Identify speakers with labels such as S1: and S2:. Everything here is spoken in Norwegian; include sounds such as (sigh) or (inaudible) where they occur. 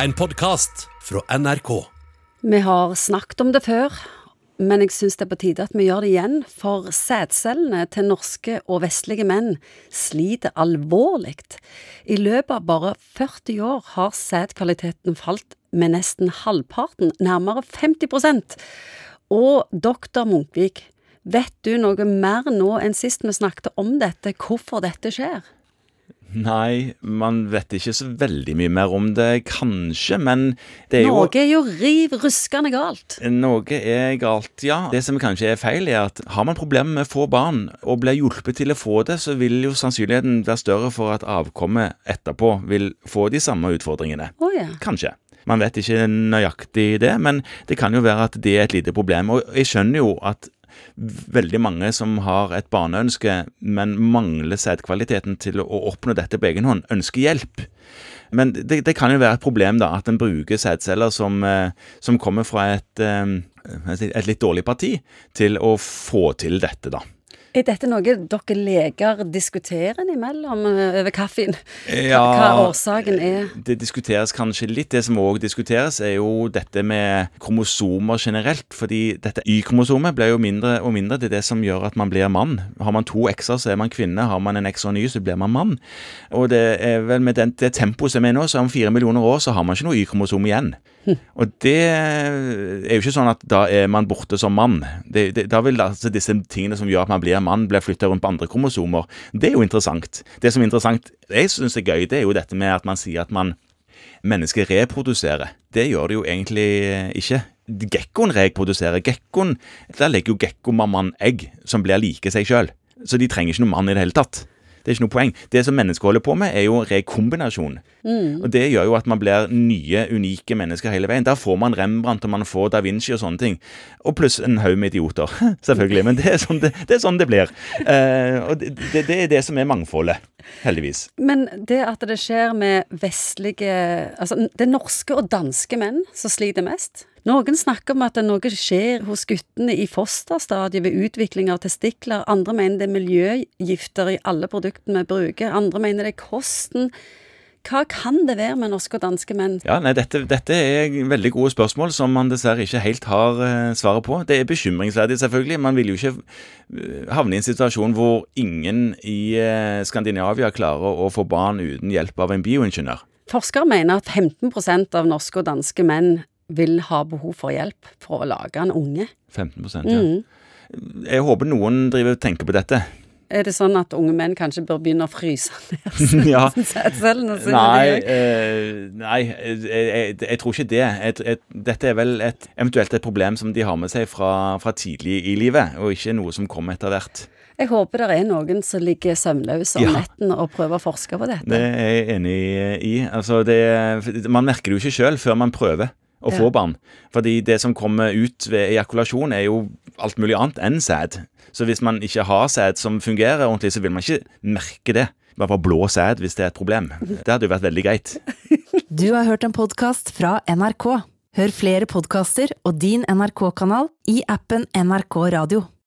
S1: En podkast fra NRK.
S2: Vi har snakket om det før, men jeg syns det er på tide at vi gjør det igjen, for sædcellene til norske og vestlige menn sliter alvorlig. I løpet av bare 40 år har sædkvaliteten falt med nesten halvparten, nærmere 50% Og doktor Munkvik, vet du noe mer nå enn sist vi snakket om dette, hvorfor dette skjer?
S3: Nei, man vet ikke så veldig mye mer om det, kanskje, men det er jo
S2: Noe er jo riv ruskende galt.
S3: Noe er galt, ja. Det som kanskje er feil, er at har man problemer med få barn, og blir hjulpet til å få det, så vil jo sannsynligheten være større for at avkommet etterpå vil få de samme utfordringene.
S2: Oh, ja.
S3: Kanskje. Man vet ikke nøyaktig det, men det kan jo være at det er et lite problem. Og jeg skjønner jo at veldig mange som har et barneønske, men mangler sædkvaliteten til å oppnå dette på egen hånd, ønsker hjelp. Men det, det kan jo være et problem da, at en bruker sædceller som, eh, som kommer fra et, eh, et litt dårlig parti, til å få til dette, da.
S2: Er dette noe dere leger diskuterer imellom eh, over kaffen?
S3: Ja,
S2: hva årsaken er?
S3: Det diskuteres kanskje litt. Det som òg diskuteres, er jo dette med kromosomer generelt. Fordi dette Y-kromosomet blir jo mindre og mindre. Det er det som gjør at man blir mann. Har man to x-er, så er man kvinne. Har man en x og en Y, så blir man mann. Og det er vel med den, det tempoet som er nå, så om fire millioner år så har man ikke noe Y-kromosom igjen. Og det er jo ikke sånn at da er man borte som mann. Det, det, da vil altså disse tingene som gjør at man blir mann, blir flytta rundt på andre kromosomer. Det er jo interessant. Det som er interessant, jeg syns er gøy, det er jo dette med at man sier at man mennesker reproduserer. Det gjør det jo egentlig ikke. Gekkoen reproduserer. Gekkoen, Der legger jo gekkomammaen egg som blir like seg sjøl. Så de trenger ikke noen mann i det hele tatt. Det er ikke noe poeng. Det som mennesker holder på med, er jo rekombinasjon. Og det gjør jo at man blir nye, unike mennesker hele veien. Der får man Rembrandt, og man får Da Vinci og sånne ting. Og pluss en haug med idioter, (laughs) selvfølgelig. Men det er sånn det, det, er sånn det blir. Eh, og det, det, det er det som er mangfoldet, heldigvis.
S2: Men det at det skjer med vestlige Altså, det er norske og danske menn som sliter mest. Noen snakker om at noe skjer hos guttene i fosterstadiet ved utvikling av testikler. Andre mener det er miljøgifter i alle produktene vi bruker. Andre mener det er kosten. Hva kan det være med norske og danske menn?
S3: Ja, nei, dette, dette er veldig gode spørsmål som man dessverre ikke helt har eh, svaret på. Det er bekymringsverdig, selvfølgelig. Man vil jo ikke eh, havne i en situasjon hvor ingen i eh, Skandinavia klarer å få barn uten hjelp av en bioingeniør.
S2: Forskere mener at 15% av norske og danske menn vil ha behov for hjelp for å lage en unge.
S3: 15% ja. Jeg håper noen driver og tenker på dette.
S2: Er det sånn at unge menn kanskje bør begynne å fryse (laughs) ned
S3: Ja. (laughs)
S2: sine?
S3: Nei, eh, nei jeg, jeg, jeg tror ikke det. Jeg, jeg, dette er vel et, eventuelt et problem som de har med seg fra, fra tidlig i livet, og ikke noe som kommer etter hvert.
S2: Jeg håper det er noen som ligger søvnløse om
S3: Ja.
S2: netten og prøver å forske på dette.
S3: Det er jeg enig i. Altså, det, man merker det jo ikke sjøl før man prøver å få barn. Fordi det som kommer ut ved ejakulasjon, er jo alt mulig annet enn sæd. Så hvis man ikke har sæd som fungerer ordentlig, så vil man ikke merke det. Bare få blå sæd hvis det er et problem. Det hadde jo vært veldig greit. (laughs)
S4: Du har hørt en podkast fra NRK. Hør flere podkaster og din NRK-kanal i appen NRK Radio.